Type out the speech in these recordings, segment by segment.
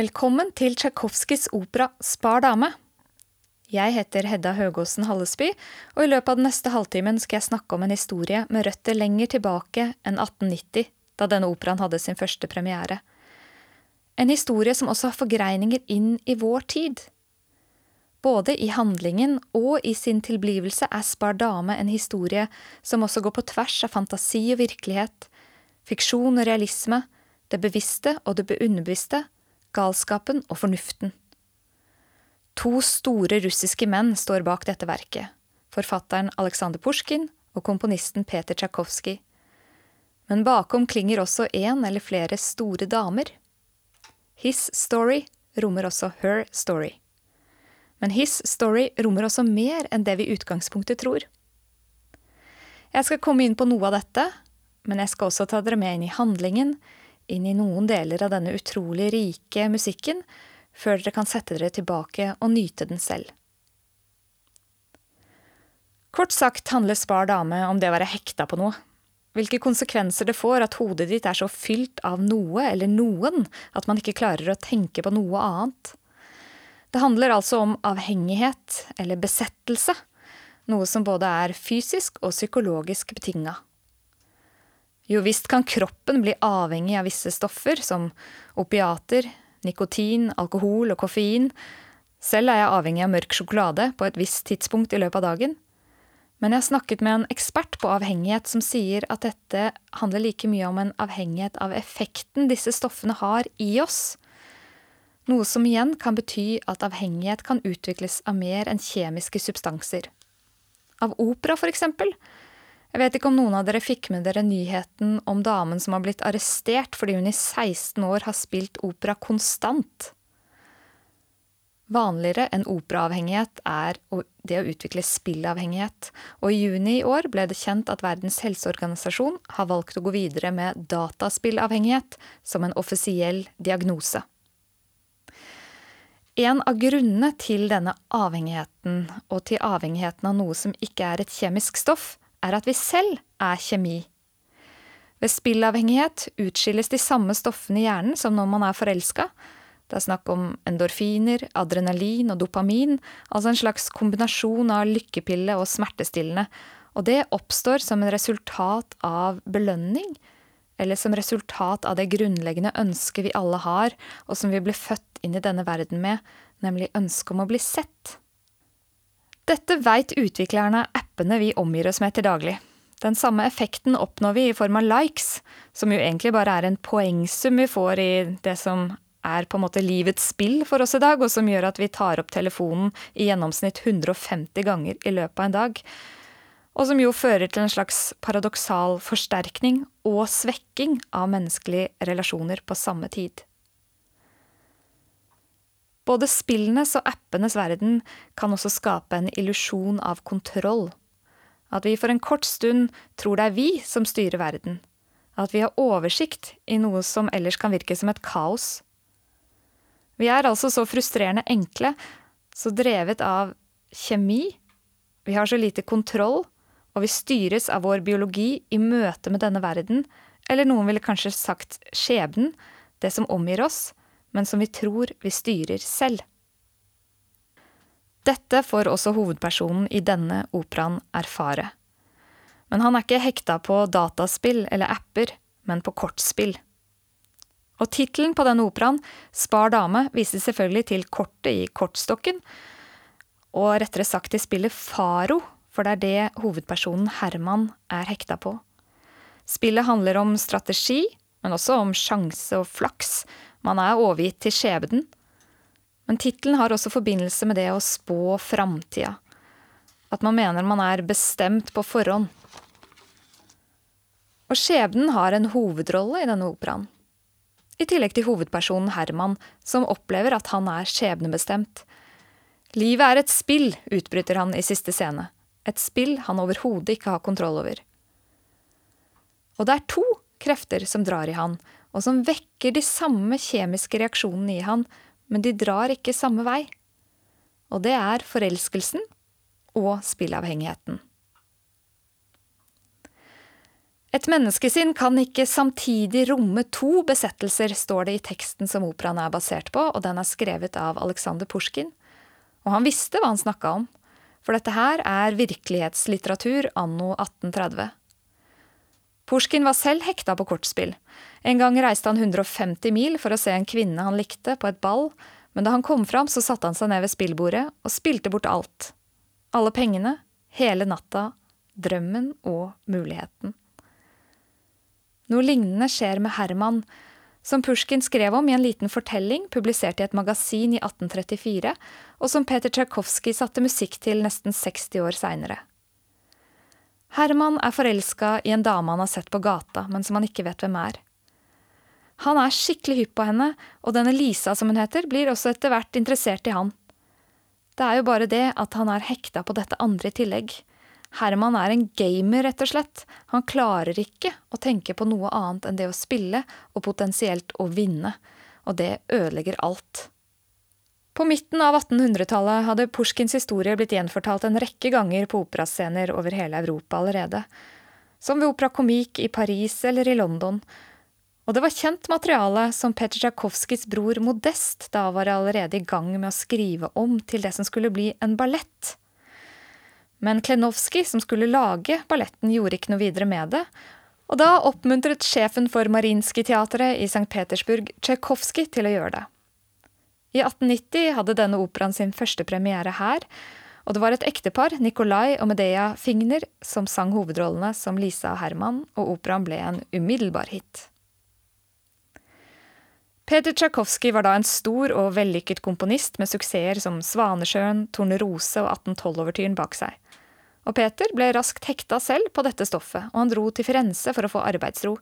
Velkommen til Tsjajkovskijs opera Spar dame. Jeg heter Hedda Høgåsen Hallesby, og i løpet av den neste halvtimen skal jeg snakke om en historie med røtter lenger tilbake enn 1890, da denne operaen hadde sin første premiere. En historie som også har forgreininger inn i vår tid. Både i handlingen og i sin tilblivelse er Spar dame en historie som også går på tvers av fantasi og virkelighet, fiksjon og realisme, det bevisste og det underbevisste, galskapen og fornuften. To store russiske menn står bak dette verket, forfatteren Aleksandr Pusjkin og komponisten Peter Tsjajkovskij. Men bakom klinger også en eller flere store damer. His story rommer også her story. Men his story rommer også mer enn det vi i utgangspunktet tror. Jeg skal komme inn på noe av dette, men jeg skal også ta dere med inn i handlingen, inn i noen deler av denne utrolig rike musikken, før dere kan sette dere tilbake og nyte den selv. Kort sagt handler Spar dame om det å være hekta på noe. Hvilke konsekvenser det får at hodet ditt er så fylt av noe eller noen at man ikke klarer å tenke på noe annet. Det handler altså om avhengighet, eller besettelse, noe som både er fysisk og psykologisk betinga. Jo visst kan kroppen bli avhengig av visse stoffer, som opiater, nikotin, alkohol og koffein. Selv er jeg avhengig av mørk sjokolade på et visst tidspunkt i løpet av dagen. Men jeg har snakket med en ekspert på avhengighet som sier at dette handler like mye om en avhengighet av effekten disse stoffene har i oss. Noe som igjen kan bety at avhengighet kan utvikles av mer enn kjemiske substanser. Av opera, for eksempel. Jeg vet ikke om noen av dere fikk med dere nyheten om damen som har blitt arrestert fordi hun i 16 år har spilt opera konstant. Vanligere enn operaavhengighet er det å utvikle spillavhengighet, og i juni i år ble det kjent at Verdens helseorganisasjon har valgt å gå videre med dataspillavhengighet som en offisiell diagnose. En av grunnene til denne avhengigheten, og til avhengigheten av noe som ikke er et kjemisk stoff, er at vi selv er kjemi. Ved spillavhengighet utskilles de samme stoffene i hjernen som når man er forelska. Det er snakk om endorfiner, adrenalin og dopamin, altså en slags kombinasjon av lykkepille og smertestillende, og det oppstår som en resultat av belønning, eller som resultat av det grunnleggende ønsket vi alle har, og som vi ble født inn i denne verden med, nemlig ønsket om å bli sett. Dette veit utviklerne appene vi omgir oss med til daglig. Den samme effekten oppnår vi i form av likes, som jo egentlig bare er en poengsum vi får i det som er på en måte livets spill for oss i dag, og som gjør at vi tar opp telefonen i gjennomsnitt 150 ganger i løpet av en dag. Og som jo fører til en slags paradoksal forsterkning og svekking av menneskelige relasjoner på samme tid. Både spillenes og appenes verden kan også skape en illusjon av kontroll. At vi for en kort stund tror det er vi som styrer verden. At vi har oversikt i noe som ellers kan virke som et kaos. Vi er altså så frustrerende enkle, så drevet av kjemi. Vi har så lite kontroll, og vi styres av vår biologi i møte med denne verden, eller noen ville kanskje sagt skjebnen, det som omgir oss, men som vi tror vi styrer selv. Dette får også hovedpersonen i denne operaen erfare. Men han er ikke hekta på dataspill eller apper, men på kortspill. Og tittelen på denne operaen, Spar dame, viser selvfølgelig til kortet i kortstokken, og rettere sagt til spillet Faro, for det er det hovedpersonen Herman er hekta på. Spillet handler om strategi, men også om sjanse og flaks, man er overgitt til skjebnen. Men tittelen har også forbindelse med det å spå framtida. At man mener man er bestemt på forhånd. Og skjebnen har en hovedrolle i denne operaen. I tillegg til hovedpersonen Herman, som opplever at han er skjebnebestemt. Livet er et spill, utbryter han i siste scene. Et spill han overhodet ikke har kontroll over. Og det er to krefter som drar i han, og som vekker de samme kjemiske reaksjonene i han, men de drar ikke samme vei. Og det er forelskelsen og spillavhengigheten. Et menneskesinn kan ikke samtidig romme to besettelser, står det i teksten som operaen er basert på, og den er skrevet av Aleksandr Pusjkin. Og han visste hva han snakka om, for dette her er virkelighetslitteratur anno 1830. Pusjkin var selv hekta på kortspill. En gang reiste han 150 mil for å se en kvinne han likte, på et ball, men da han kom fram, så satte han seg ned ved spillbordet og spilte bort alt. Alle pengene, hele natta, drømmen og muligheten. Noe lignende skjer med Herman, som Pushkin skrev om i en liten fortelling publisert i et magasin i 1834, og som Peter Tsjajkovskij satte musikk til nesten 60 år seinere. Herman er forelska i en dame han har sett på gata, men som han ikke vet hvem er. Han er skikkelig hypp på henne, og denne Lisa, som hun heter, blir også etter hvert interessert i han. Det er jo bare det at han er hekta på dette andre i tillegg, Herman er en gamer, rett og slett. Han klarer ikke å tenke på noe annet enn det å spille og potensielt å vinne, og det ødelegger alt. På midten av 1800-tallet hadde Pusjkins historie blitt gjenfortalt en rekke ganger på operascener over hele Europa allerede, som ved Opera Comique i Paris eller i London, og det var kjent materiale som Petr Tsjajkovskijs bror Modest da var allerede i gang med å skrive om til det som skulle bli en ballett. Men Klenovskij, som skulle lage balletten, gjorde ikke noe videre med det. Og da oppmuntret sjefen for Marinskij-teatret i St. Petersburg Tsjajkovskij til å gjøre det. I 1890 hadde denne operaen sin første premiere her, og det var et ektepar, Nikolai og Medea Figner, som sang hovedrollene som Lisa og Herman, og operaen ble en umiddelbar hit. Peter Tsjajkovskij var da en stor og vellykket komponist med suksesser som Svanesjøen, Tornerose og 1812-overtyren bak seg. Og Peter ble raskt hekta selv på dette stoffet, og han dro til Firenze for å få arbeidsro.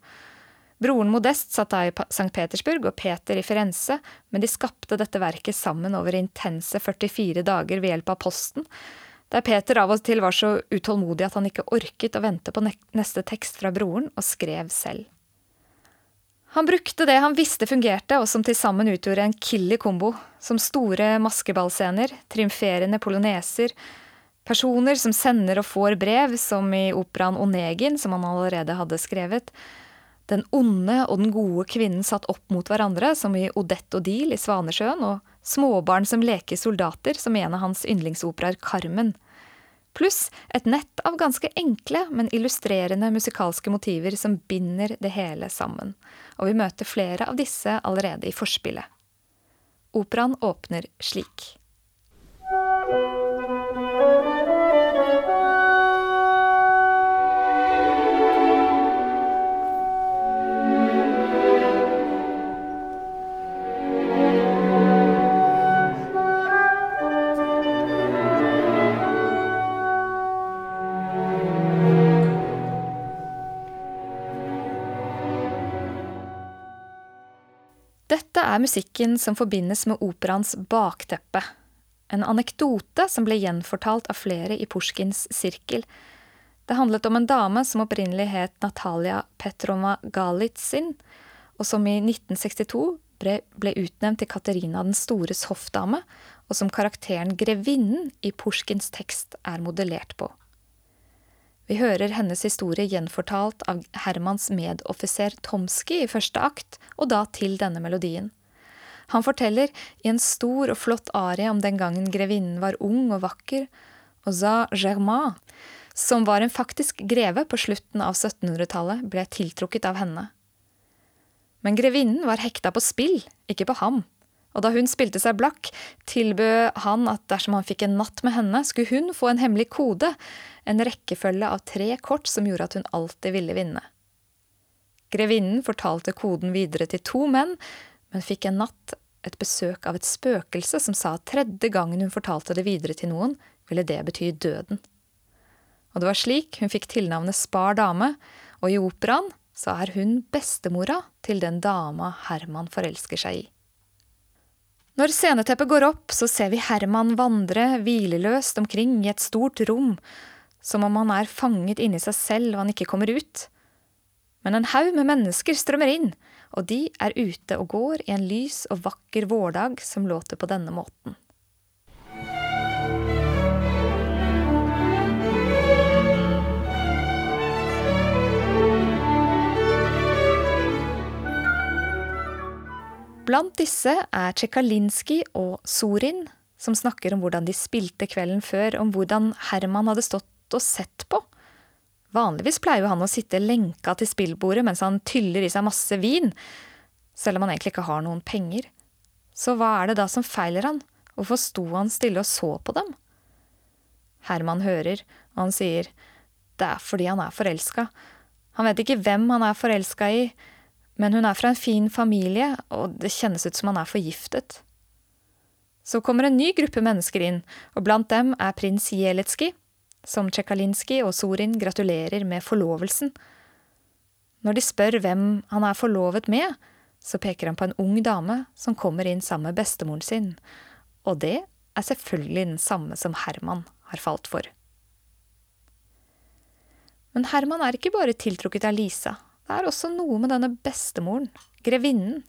Broren Modest satt da i St. Petersburg og Peter i Firenze, men de skapte dette verket sammen over intense 44 dager ved hjelp av posten, der Peter av og til var så utålmodig at han ikke orket å vente på neste tekst fra broren, og skrev selv. Han brukte det han visste fungerte, og som til sammen utgjorde en killer kombo, som store maskeballscener, triumferende poloneser, Personer som sender og får brev, som i operaen Onegin, som han allerede hadde skrevet. Den onde og den gode kvinnen satt opp mot hverandre, som i Odette og Deal i Svanesjøen, og småbarn som leker soldater, som en av hans yndlingsoperaer Carmen. Pluss et nett av ganske enkle, men illustrerende musikalske motiver som binder det hele sammen. Og vi møter flere av disse allerede i forspillet. Operaen åpner slik. Dette er musikken som forbindes med operaens bakteppe. En anekdote som ble gjenfortalt av flere i Pusjkins sirkel. Det handlet om en dame som opprinnelig het Natalia Petrova Galitsin, og som i 1962 ble, ble utnevnt til Katerina den stores hoffdame, og som karakteren Grevinnen i Pusjkins tekst er modellert på. Vi hører hennes historie gjenfortalt av Hermans medoffiser Tomski i første akt, og da til denne melodien. Han forteller i en stor og flott arie om den gangen grevinnen var ung og vakker, og Za Germain, som var en faktisk greve på slutten av 1700-tallet, ble tiltrukket av henne. Men grevinnen var hekta på spill, ikke på ham og da hun spilte seg blakk, tilbød han at dersom han fikk en natt med henne, skulle hun få en hemmelig kode, en rekkefølge av tre kort som gjorde at hun alltid ville vinne. Grevinnen fortalte koden videre til to menn, men fikk en natt et besøk av et spøkelse som sa at tredje gangen hun fortalte det videre til noen, ville det bety døden. Og det var slik hun fikk tilnavnet Spar dame, og i operaen så er hun bestemora til den dama Herman forelsker seg i. Når sceneteppet går opp, så ser vi Herman vandre hvileløst omkring i et stort rom, som om han er fanget inni seg selv og han ikke kommer ut. Men en haug med mennesker strømmer inn, og de er ute og går i en lys og vakker vårdag som låter på denne måten. Blant disse er Tsjekalinskij og Sorin, som snakker om hvordan de spilte kvelden før, om hvordan Herman hadde stått og sett på. Vanligvis pleier jo han å sitte lenka til spillbordet mens han tyller i seg masse vin, selv om han egentlig ikke har noen penger. Så hva er det da som feiler han, hvorfor sto han stille og så på dem? Herman hører, og han sier det er fordi han er forelska. Han vet ikke hvem han er forelska i, men hun er fra en fin familie, og det kjennes ut som han er forgiftet. Så kommer en ny gruppe mennesker inn, og blant dem er prins Jeletskij, som Tsjekalinskij og Sorin gratulerer med forlovelsen. Når de spør hvem han er forlovet med, så peker han på en ung dame som kommer inn sammen med bestemoren sin, og det er selvfølgelig den samme som Herman har falt for. Men Herman er ikke bare tiltrukket av Lisa, det er også noe med denne bestemoren, grevinnen.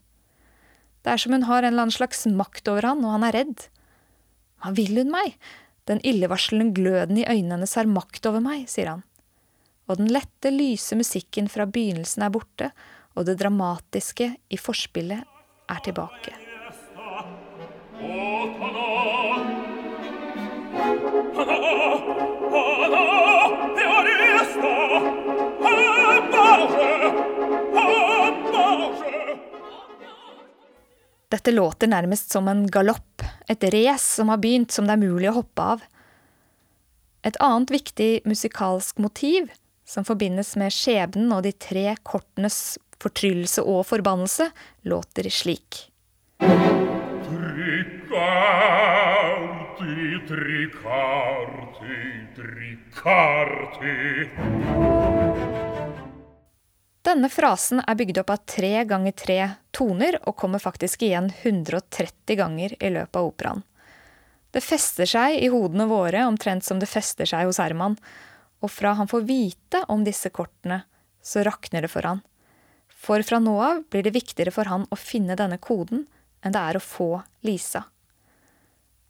Det er som hun har en eller annen slags makt over han, og han er redd. Hva vil hun meg? Den illevarslende gløden i øynene hennes har makt over meg, sier han. Og den lette, lyse musikken fra begynnelsen er borte, og det dramatiske i forspillet er tilbake. Dette låter nærmest som en galopp, et race som har begynt, som det er mulig å hoppe av. Et annet viktig musikalsk motiv, som forbindes med skjebnen og de tre kortenes fortryllelse og forbannelse, låter slik. Tricarti, tricarti, tricarti. Denne frasen er bygd opp av tre ganger tre toner, og kommer faktisk igjen 130 ganger i løpet av operaen. Det fester seg i hodene våre omtrent som det fester seg hos Herman, og fra han får vite om disse kortene, så rakner det for han. For fra nå av blir det viktigere for han å finne denne koden enn det er å få Lisa.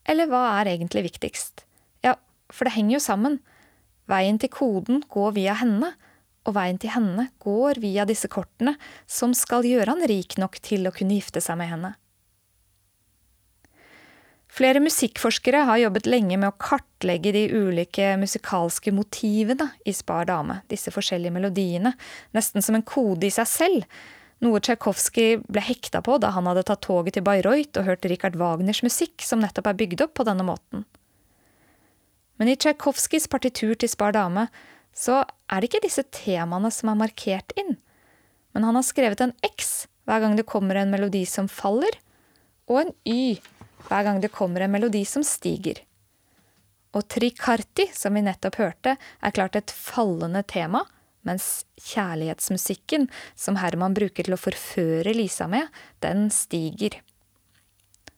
Eller hva er egentlig viktigst? Ja, for det henger jo sammen. Veien til koden går via henne, og veien til henne går via disse kortene, som skal gjøre han rik nok til å kunne gifte seg med henne. Flere musikkforskere har jobbet lenge med å kartlegge de ulike musikalske motivene i Spar dame, disse forskjellige melodiene, nesten som en kode i seg selv, noe Tsjajkovskij ble hekta på da han hadde tatt toget til Bayreuth og hørt Richard Wagners musikk, som nettopp er bygd opp på denne måten. Men i Tsjajkovskijs partitur til Spar dame så er det ikke disse temaene som er markert inn. Men han har skrevet en X hver gang det kommer en melodi som faller, og en Y hver gang det kommer en melodi som stiger. Og trikarti, som vi nettopp hørte, er klart et fallende tema, mens kjærlighetsmusikken, som Herman bruker til å forføre Lisa med, den stiger.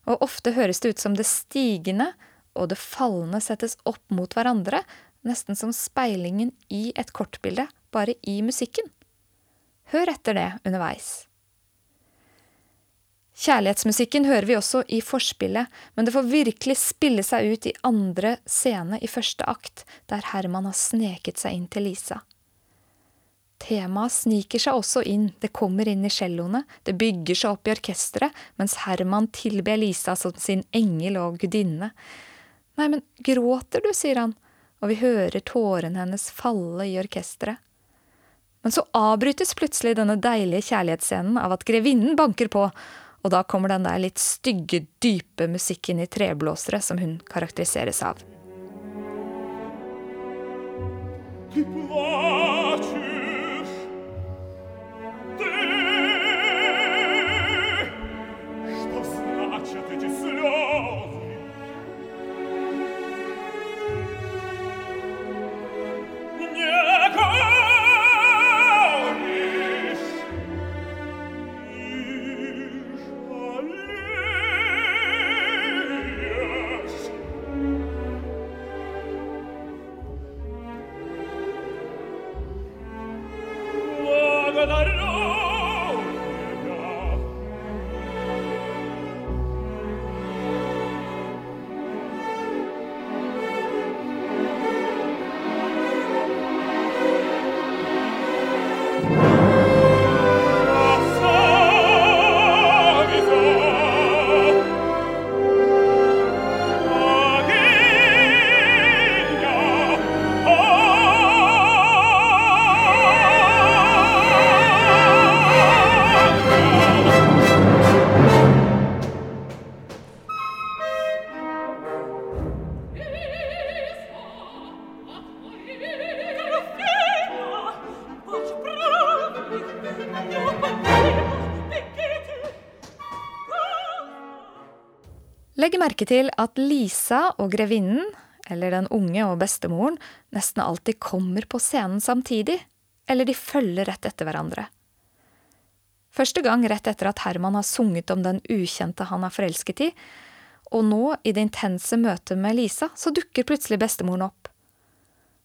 Og ofte høres det ut som det stigende og det fallende settes opp mot hverandre, nesten som speilingen i et kortbilde, bare i musikken. Hør etter det underveis. Kjærlighetsmusikken hører vi også i forspillet, men det får virkelig spille seg ut i andre scene i første akt, der Herman har sneket seg inn til Lisa. Temaet sniker seg også inn, det kommer inn i celloene, det bygger seg opp i orkesteret, mens Herman tilber Lisa som sin engel og gudinne. Nei, men gråter du, sier han, og vi hører tårene hennes falle i orkesteret. Men så avbrytes plutselig denne deilige kjærlighetsscenen av at grevinnen banker på, og da kommer den der litt stygge, dype musikken i treblåsere som hun karakteriseres av. Ты Legg merke til at Lisa og grevinnen, eller den unge og bestemoren, nesten alltid kommer på scenen samtidig, eller de følger rett etter hverandre. Første gang rett etter at Herman har sunget om den ukjente han er forelsket i, og nå, i det intense møtet med Lisa, så dukker plutselig bestemoren opp.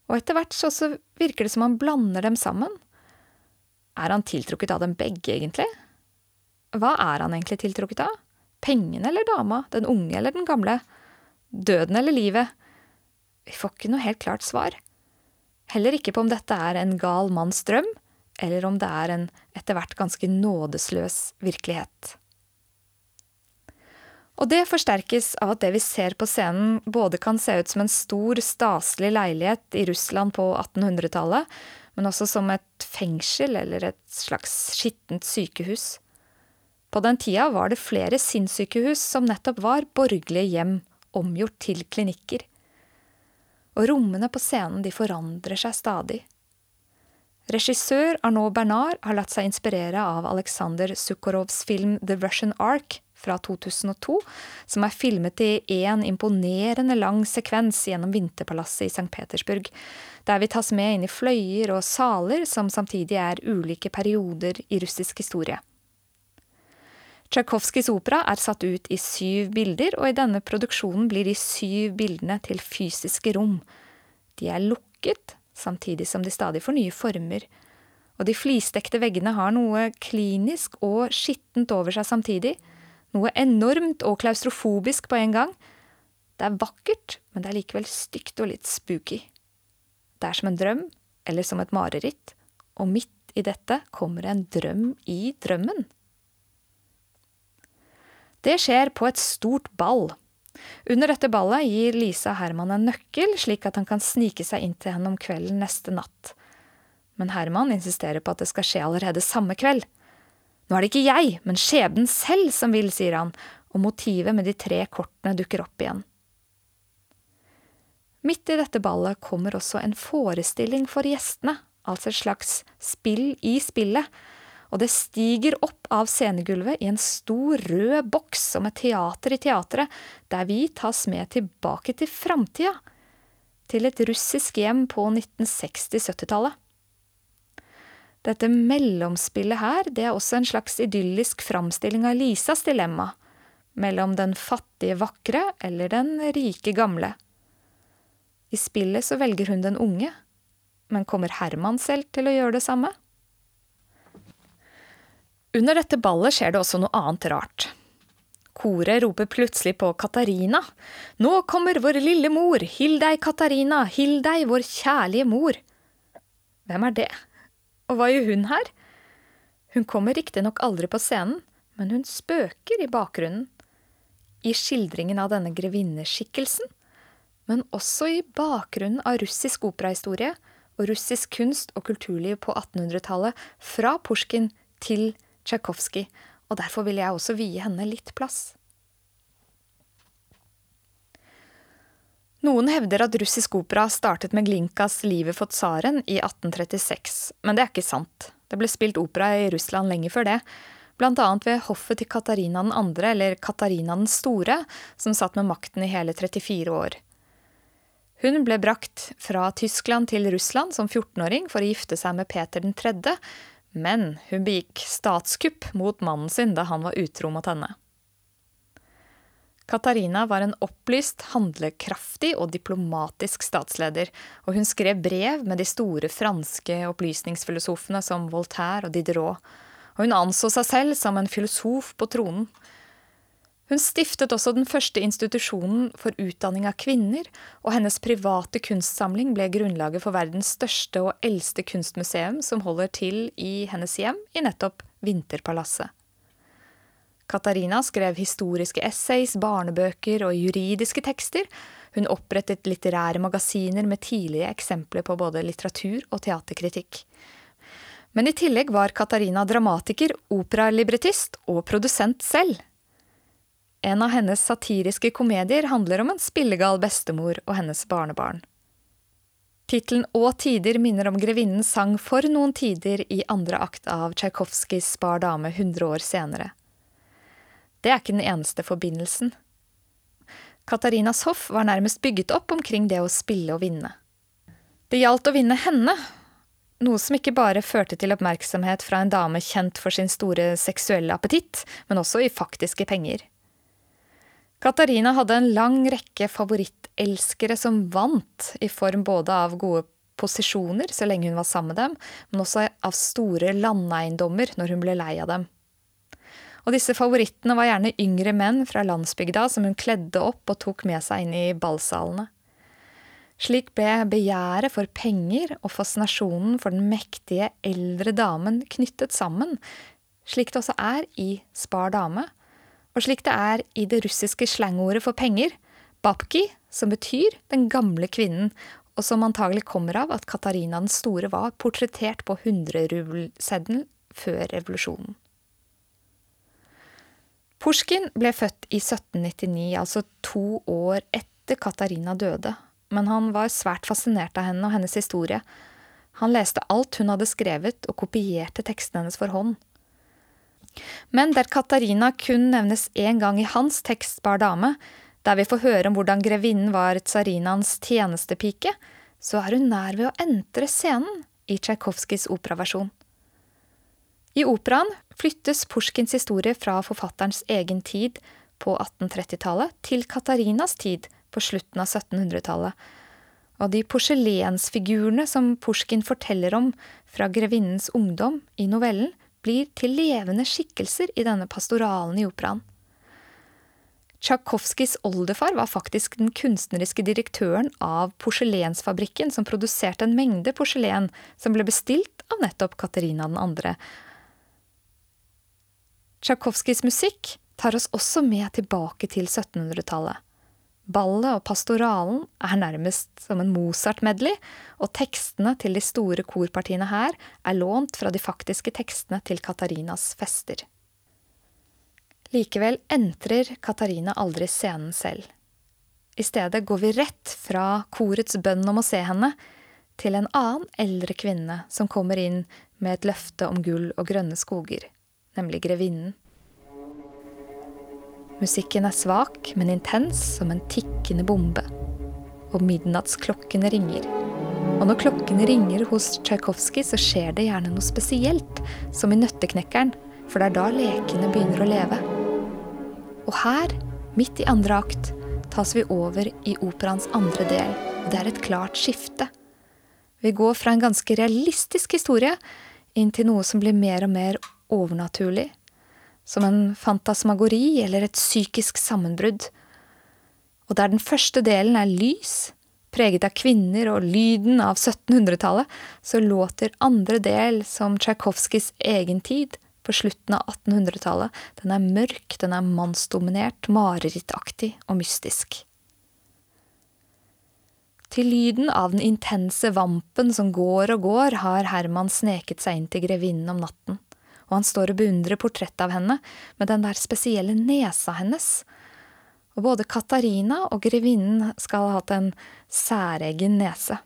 Og etter hvert så virker det som han blander dem sammen. Er han tiltrukket av dem begge, egentlig? Hva er han egentlig tiltrukket av? Pengene eller dama? Den unge eller den gamle? Døden eller livet? Vi får ikke noe helt klart svar. Heller ikke på om dette er en gal manns drøm, eller om det er en etter hvert ganske nådesløs virkelighet. Og det forsterkes av at det vi ser på scenen både kan se ut som en stor, staselig leilighet i Russland på 1800-tallet, men også som et fengsel eller et slags skittent sykehus. På den tida var det flere sinnssykehus som nettopp var borgerlige hjem omgjort til klinikker. Og rommene på scenen de forandrer seg stadig. Regissør Arnaud Bernard har latt seg inspirere av Aleksandr Sukhorovs film The Russian Ark fra 2002, som er filmet i én imponerende lang sekvens gjennom Vinterpalasset i St. Petersburg, der vi tas med inn i fløyer og saler som samtidig er ulike perioder i russisk historie. Tsjajkovskijs opera er satt ut i syv bilder, og i denne produksjonen blir de syv bildene til fysiske rom. De er lukket, samtidig som de stadig får nye former. Og de flisdekte veggene har noe klinisk og skittent over seg samtidig. Noe enormt og klaustrofobisk på en gang. Det er vakkert, men det er likevel stygt og litt spooky. Det er som en drøm, eller som et mareritt, og midt i dette kommer en drøm i drømmen. Det skjer på et stort ball. Under dette ballet gir Lisa Herman en nøkkel, slik at han kan snike seg inn til henne om kvelden neste natt. Men Herman insisterer på at det skal skje allerede samme kveld. Nå er det ikke jeg, men skjebnen selv som vil, sier han, og motivet med de tre kortene dukker opp igjen. Midt i dette ballet kommer også en forestilling for gjestene, altså et slags spill i spillet, og det stiger opp av scenegulvet i en stor, rød boks som et teater i teatret, der vi tas med tilbake til framtida, til et russisk hjem på 1960-70-tallet. Dette mellomspillet her, det er også en slags idyllisk framstilling av Lisas dilemma, mellom den fattige vakre eller den rike gamle. I spillet så velger hun den unge, men kommer Herman selv til å gjøre det samme? Under dette ballet skjer det også noe annet rart. Koret roper plutselig på Katarina. Nå kommer vår lille mor, hill deg, Katarina, hill deg, vår kjærlige mor. Hvem er det, og hva gjør hun her? Hun kommer riktignok aldri på scenen, men hun spøker i bakgrunnen. I skildringen av denne grevinneskikkelsen, men også i bakgrunnen av russisk operahistorie og russisk kunst og kulturliv på 1800-tallet, fra Pusjkin til Tsjajkovskij, og derfor vil jeg også vie henne litt plass. Noen hevder at russisk opera startet med Glinkas Livet for tsaren i 1836, men det er ikke sant. Det ble spilt opera i Russland lenge før det, blant annet ved hoffet til Katarina 2., eller Katarina den store, som satt med makten i hele 34 år. Hun ble brakt fra Tyskland til Russland som 14-åring for å gifte seg med Peter 3., men hun begikk statskupp mot mannen sin da han var utro mot henne. Katarina var en opplyst, handlekraftig og diplomatisk statsleder, og hun skrev brev med de store franske opplysningsfilosofene som Voltaire og Diderot, og hun anså seg selv som en filosof på tronen. Hun stiftet også den første institusjonen for utdanning av kvinner, og hennes private kunstsamling ble grunnlaget for verdens største og eldste kunstmuseum, som holder til i hennes hjem i nettopp Vinterpalasset. Katarina skrev historiske essays, barnebøker og juridiske tekster. Hun opprettet litterære magasiner med tidlige eksempler på både litteratur og teaterkritikk. Men i tillegg var Katarina dramatiker, operalibrettist og produsent selv. En av hennes satiriske komedier handler om en spillegal bestemor og hennes barnebarn. Tittelen Å tider minner om grevinnens sang For noen tider i andre akt av Tsjajkovskijs Spar dame 100 år senere. Det er ikke den eneste forbindelsen. Katarinas hoff var nærmest bygget opp omkring det å spille og vinne. Det gjaldt å vinne henne, noe som ikke bare førte til oppmerksomhet fra en dame kjent for sin store seksuelle appetitt, men også i faktiske penger. Katarina hadde en lang rekke favorittelskere som vant, i form både av gode posisjoner så lenge hun var sammen med dem, men også av store landeiendommer når hun ble lei av dem. Og disse favorittene var gjerne yngre menn fra landsbygda som hun kledde opp og tok med seg inn i ballsalene. Slik ble begjæret for penger og fascinasjonen for den mektige, eldre damen knyttet sammen, slik det også er i Spar dame, og slik det er i det russiske slangordet for penger, babki, som betyr den gamle kvinnen, og som antagelig kommer av at Katarina den store var portrettert på hundrerubelseddelen før revolusjonen. Pusjkin ble født i 1799, altså to år etter Katarina døde, men han var svært fascinert av henne og hennes historie. Han leste alt hun hadde skrevet, og kopierte tekstene hennes for hånd. Men der Katarina kun nevnes én gang i hans tekst Bar dame, der vi får høre om hvordan grevinnen var tsarinaens tjenestepike, så er hun nær ved å entre scenen i Tsjajkovskijs operaversjon. I operaen flyttes Pusjkins historie fra forfatterens egen tid på 1830-tallet til Katarinas tid på slutten av 1700-tallet. Og de porselensfigurene som Pusjkin forteller om fra grevinnens ungdom i novellen, blir til levende skikkelser i denne pastoralen i operaen. Tsjajkovskijs oldefar var faktisk den kunstneriske direktøren av porselensfabrikken som produserte en mengde porselen som ble bestilt av nettopp Katerina 2., Tsjajkovskijs musikk tar oss også med tilbake til 1700-tallet. Ballet og pastoralen er nærmest som en Mozart-medley, og tekstene til de store korpartiene her er lånt fra de faktiske tekstene til Katarinas fester. Likevel entrer Katarina aldri scenen selv. I stedet går vi rett fra korets bønn om å se henne, til en annen eldre kvinne som kommer inn med et løfte om gull og grønne skoger nemlig Grevinnen. Musikken er svak, men intens som en tikkende bombe. Og midnattsklokkene ringer. Og når klokkene ringer hos Tsjajkovskij, så skjer det gjerne noe spesielt, som i Nøtteknekkeren, for det er da lekene begynner å leve. Og her, midt i andre akt, tas vi over i operaens andre del, og det er et klart skifte. Vi går fra en ganske realistisk historie inn til noe som blir mer og mer overnaturlig, som en fantasmagori eller et psykisk sammenbrudd. Og der den første delen er lys, preget av kvinner og lyden av 1700-tallet, så låter andre del som Tsjajkovskijs egen tid, på slutten av 1800-tallet. Den er mørk, den er mannsdominert, marerittaktig og mystisk. Til lyden av den intense vampen som går og går, har Herman sneket seg inn til grevinnen om natten og han står og beundrer portrettet av henne med den der spesielle nesa hennes. Og både Katarina og grevinnen skal ha hatt en særegen nese.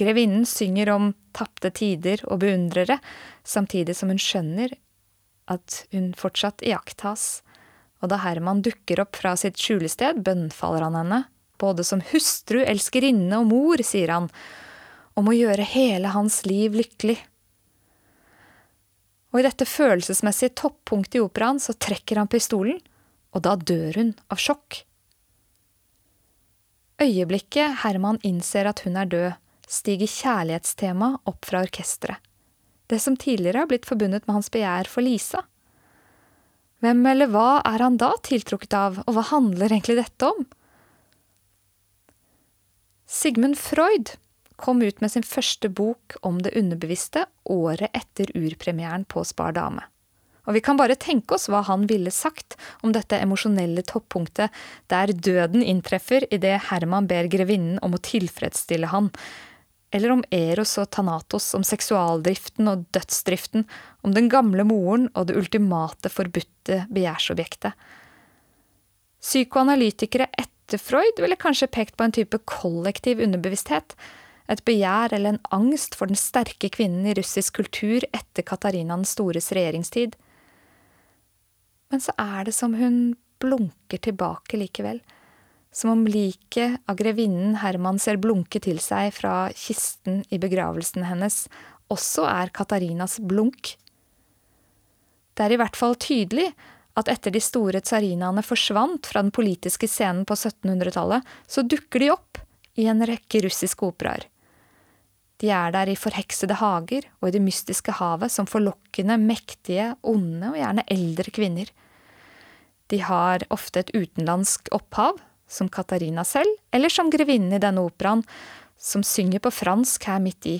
Grevinnen synger om tapte tider og beundrere, samtidig som hun skjønner at hun fortsatt iakttas, og da Herman dukker opp fra sitt skjulested, bønnfaller han henne, både som hustru, elskerinne og mor, sier han, om å gjøre hele hans liv lykkelig. Og i dette følelsesmessige toppunktet i operaen så trekker han pistolen, og da dør hun av sjokk. Øyeblikket Herman innser at hun er død, stiger kjærlighetstemaet opp fra orkesteret. Det som tidligere har blitt forbundet med hans begjær for Lisa. Hvem eller hva er han da tiltrukket av, og hva handler egentlig dette om? Sigmund Freud kom ut med sin første bok om det underbevisste året etter urpremieren på Spar dame. Og vi kan bare tenke oss hva han ville sagt om dette emosjonelle toppunktet der døden inntreffer idet Herman ber grevinnen om å tilfredsstille han, eller om Eros og Thanatos, om seksualdriften og dødsdriften, om den gamle moren og det ultimate forbudte begjærsobjektet. Psykoanalytikere etter Freud ville kanskje pekt på en type kollektiv underbevissthet, et begjær eller en angst for den sterke kvinnen i russisk kultur etter Katarina den stores regjeringstid. Men så er det som hun blunker tilbake likevel. Som om liket av grevinnen Herman ser blunke til seg fra kisten i begravelsen hennes, også er Katarinas blunk. Det er i hvert fall tydelig at etter de store tsarinaene forsvant fra den politiske scenen på 1700-tallet, så dukker de opp i en rekke russiske operaer. De er der i forheksede hager og i det mystiske havet som forlokkende, mektige, onde og gjerne eldre kvinner. De har ofte et utenlandsk opphav, som Katarina selv, eller som grevinnen i denne operaen, som synger på fransk her midt i.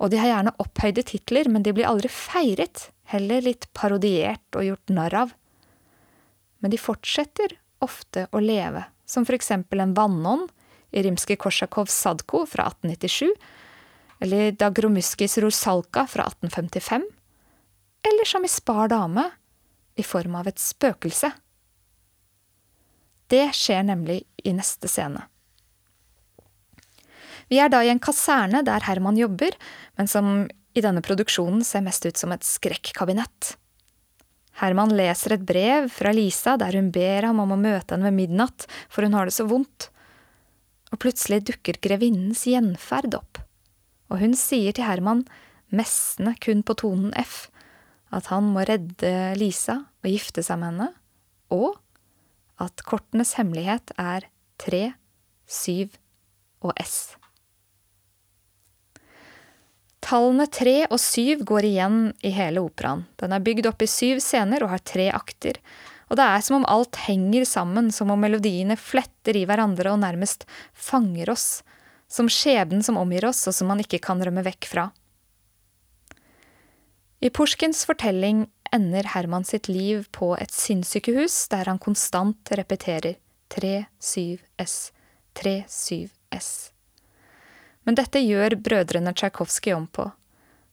Og de har gjerne opphøyde titler, men de blir aldri feiret, heller litt parodiert og gjort narr av. Men de fortsetter ofte å leve, som for eksempel en vannånd i Rimskij-Korsakovs Sadko fra 1897, eller Dagromuskis Rusalka fra 1855, eller som i Spar dame, i form av et spøkelse. Det skjer nemlig i neste scene. Vi er da i en kaserne der Herman jobber, men som i denne produksjonen ser mest ut som et skrekkabinett. Herman leser et brev fra Lisa der hun ber ham om å møte henne ved midnatt, for hun har det så vondt og plutselig dukker grevinnens gjenferd opp, og hun sier til Herman, messende kun på tonen F, at han må redde Lisa og gifte seg med henne, og at kortenes hemmelighet er tre, syv og S. Tallene tre og syv går igjen i hele operaen. Den er bygd opp i syv scener og har tre akter, og det er som om alt henger sammen, som om melodiene fletter i hverandre og nærmest fanger oss, som skjebnen som omgir oss, og som man ikke kan rømme vekk fra. I Pushkins fortelling ender Herman sitt liv på et sinnssykehus der han konstant repeterer 3-7-S, 3-7-S. Men dette gjør brødrene Tsjajkovskij om på.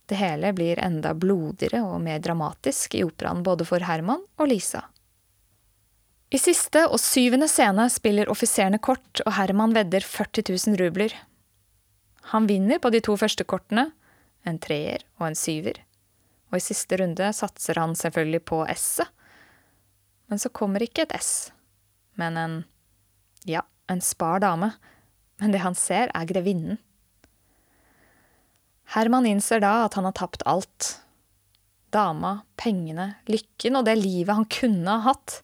Det hele blir enda blodigere og mer dramatisk i operaen både for Herman og Lisa. I siste og syvende scene spiller offiserene kort, og Herman vedder 40 000 rubler. Han vinner på de to første kortene, en treer og en syver. Og i siste runde satser han selvfølgelig på S-et. Men så kommer ikke et S, men en ja, en spar dame. Men det han ser, er grevinnen. Herman innser da at han har tapt alt. Dama, pengene, lykken og det livet han kunne ha hatt.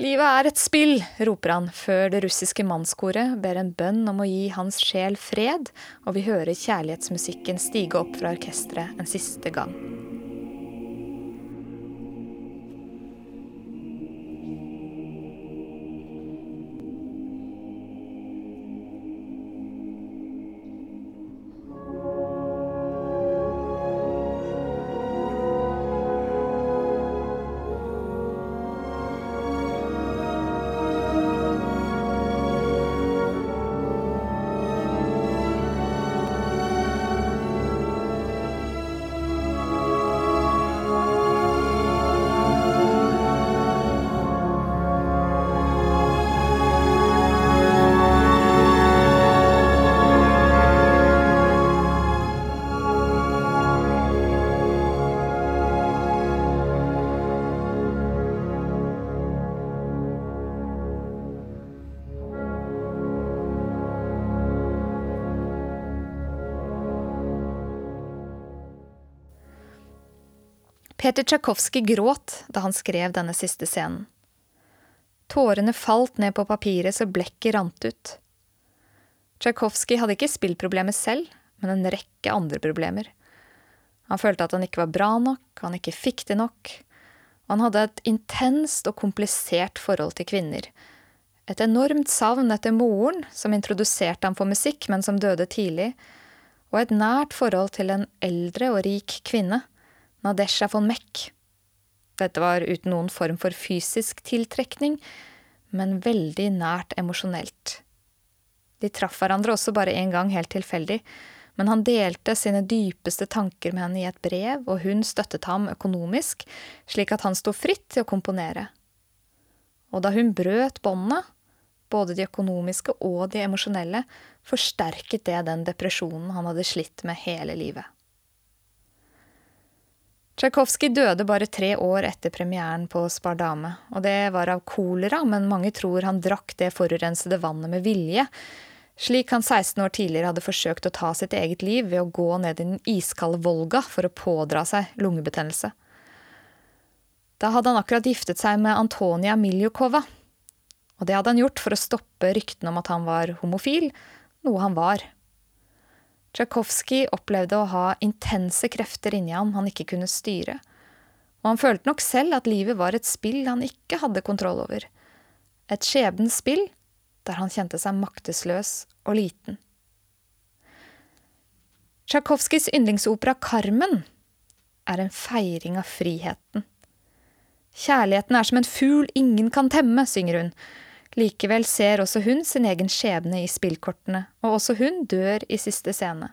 Livet er et spill, roper han før det russiske mannskoret ber en bønn om å gi hans sjel fred, og vi hører kjærlighetsmusikken stige opp fra orkesteret en siste gang. Peter Tsjajkovskij gråt da han skrev denne siste scenen. Tårene falt ned på papiret så blekket rant ut. Tsjajkovskij hadde ikke spillproblemer selv, men en rekke andre problemer. Han følte at han ikke var bra nok, han ikke fikk det nok, og han hadde et intenst og komplisert forhold til kvinner. Et enormt savn etter moren, som introduserte ham for musikk, men som døde tidlig, og et nært forhold til en eldre og rik kvinne Nadesha von Meck. Dette var uten noen form for fysisk tiltrekning, men veldig nært emosjonelt. De traff hverandre også bare én gang helt tilfeldig, men han delte sine dypeste tanker med henne i et brev, og hun støttet ham økonomisk, slik at han sto fritt til å komponere. Og da hun brøt båndene, både de økonomiske og de emosjonelle, forsterket det den depresjonen han hadde slitt med hele livet. Tsjajkovskij døde bare tre år etter premieren på Spardame, og det var av kolera, men mange tror han drakk det forurensede vannet med vilje, slik han 16 år tidligere hadde forsøkt å ta sitt eget liv ved å gå ned i den iskalde Volga for å pådra seg lungebetennelse. Da hadde han akkurat giftet seg med Antonia Miljukova, og det hadde han gjort for å stoppe ryktene om at han var homofil, noe han var. Tsjajkovskij opplevde å ha intense krefter inni ham han ikke kunne styre, og han følte nok selv at livet var et spill han ikke hadde kontroll over. Et skjebnens spill der han kjente seg maktesløs og liten. Tsjajkovskijs yndlingsopera Carmen er en feiring av friheten. Kjærligheten er som en fugl ingen kan temme, synger hun, Likevel ser også hun sin egen skjebne i spillkortene, og også hun dør i siste scene.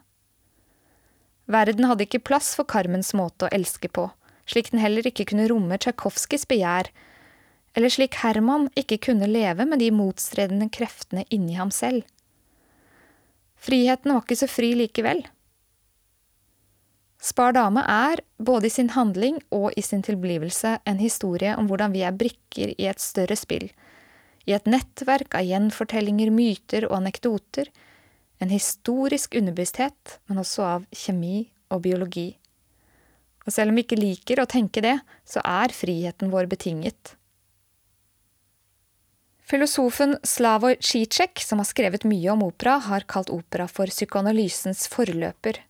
Verden hadde ikke plass for Carmens måte å elske på, slik den heller ikke kunne romme Tsjajkovskijs begjær, eller slik Herman ikke kunne leve med de motstredende kreftene inni ham selv. Friheten var ikke så fri likevel. Spar dame er, både i sin handling og i sin tilblivelse, en historie om hvordan vi er brikker i et større spill, i et nettverk av gjenfortellinger, myter og anekdoter, en historisk underbevissthet, men også av kjemi og biologi. Og selv om vi ikke liker å tenke det, så er friheten vår betinget. Filosofen Slavoj Zizek, som har skrevet mye om opera, har kalt opera for psykoanalysens forløper.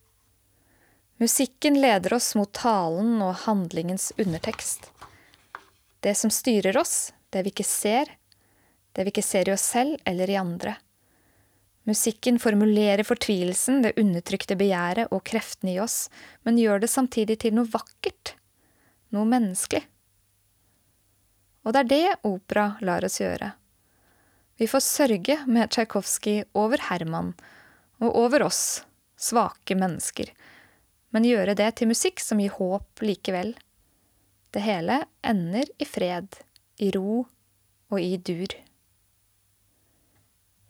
Musikken leder oss mot talen og handlingens undertekst. Det som styrer oss, det vi ikke ser, det vi ikke ser i oss selv eller i andre. Musikken formulerer fortvilelsen, det undertrykte begjæret og kreftene i oss, men gjør det samtidig til noe vakkert, noe menneskelig. Og det er det opera lar oss gjøre. Vi får sørge med Tsjajkovskij over Herman og over oss, svake mennesker, men gjøre det til musikk som gir håp likevel. Det hele ender i fred, i ro og i dur.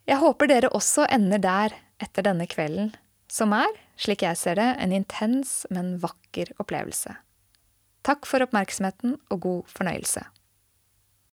Jeg håper dere også ender der etter denne kvelden, som er, slik jeg ser det, en intens, men vakker opplevelse. Takk for oppmerksomheten og god fornøyelse.